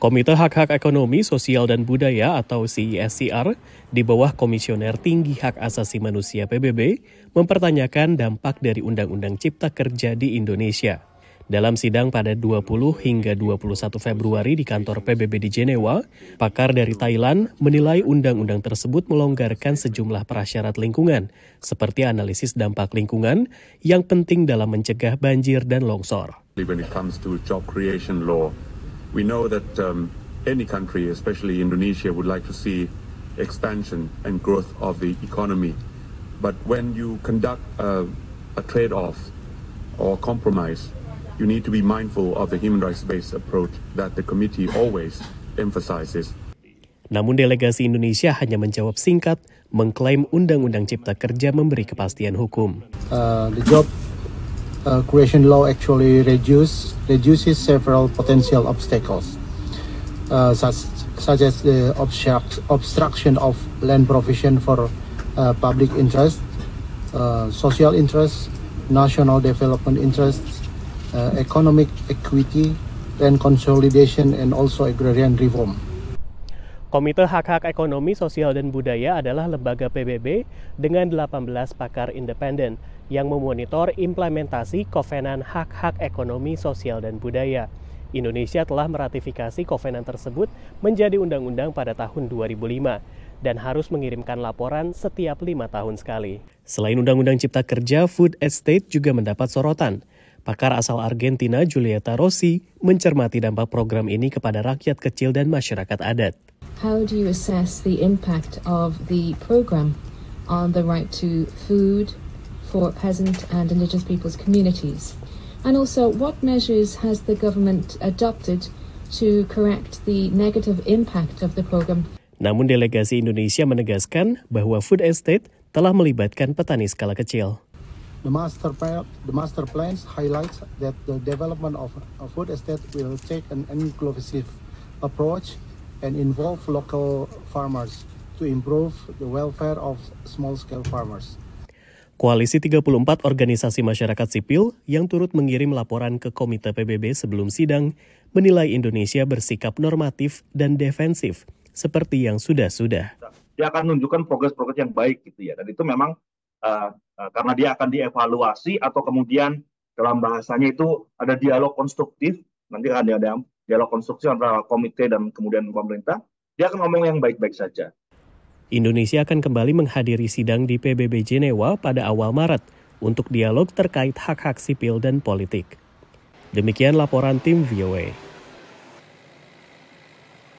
Komite Hak-Hak Ekonomi, Sosial dan Budaya atau CISCR di bawah Komisioner Tinggi Hak Asasi Manusia PBB mempertanyakan dampak dari Undang-Undang Cipta Kerja di Indonesia. Dalam sidang pada 20 hingga 21 Februari di kantor PBB di Jenewa, pakar dari Thailand menilai undang-undang tersebut melonggarkan sejumlah prasyarat lingkungan, seperti analisis dampak lingkungan yang penting dalam mencegah banjir dan longsor. We know that um, any country, especially Indonesia, would like to see expansion and growth of the economy. But when you conduct a, a trade off or compromise, you need to be mindful of the human rights based approach that the committee always emphasizes. Namun delegasi Indonesia hanya menjawab singkat, mengklaim Undang-Undang Cipta Kerja memberi kepastian hukum. Uh, the job uh, creation law actually reduce, reduces several potential obstacles, uh, such, such as the obstruct, obstruction of land provision for uh, public interest, uh, social interest, national development interests, uh, economic equity, land consolidation, and also agrarian reform. Komite Hak-Hak Ekonomi, Sosial, dan Budaya adalah lembaga PBB dengan 18 pakar independen yang memonitor implementasi Kovenan Hak-Hak Ekonomi, Sosial, dan Budaya. Indonesia telah meratifikasi Kovenan tersebut menjadi undang-undang pada tahun 2005 dan harus mengirimkan laporan setiap lima tahun sekali. Selain Undang-Undang Cipta Kerja, Food Estate juga mendapat sorotan. Pakar asal Argentina Julieta Rossi mencermati dampak program ini kepada rakyat kecil dan masyarakat adat. How do you assess the impact of the program on the right to food for peasant and indigenous peoples communities? And also, what measures has the government adopted to correct the negative impact of the program? Namun delegasi Indonesia menegaskan bahwa food estate telah melibatkan petani skala kecil. The master, plan, the master plans highlights that the development of a food estate will take an inclusive approach and involve local farmers to improve the welfare of small-scale farmers. Koalisi 34 organisasi masyarakat sipil yang turut mengirim laporan ke Komite PBB sebelum sidang menilai Indonesia bersikap normatif dan defensif seperti yang sudah-sudah. Dia akan menunjukkan progres-progres yang baik gitu ya. Dan itu memang uh, uh, karena dia akan dievaluasi atau kemudian dalam bahasanya itu ada dialog konstruktif, nanti akan ada dialog konstruksi antara komite dan kemudian pemerintah, dia akan ngomong yang baik-baik saja. Indonesia akan kembali menghadiri sidang di PBB Jenewa pada awal Maret untuk dialog terkait hak-hak sipil dan politik. Demikian laporan tim VOA.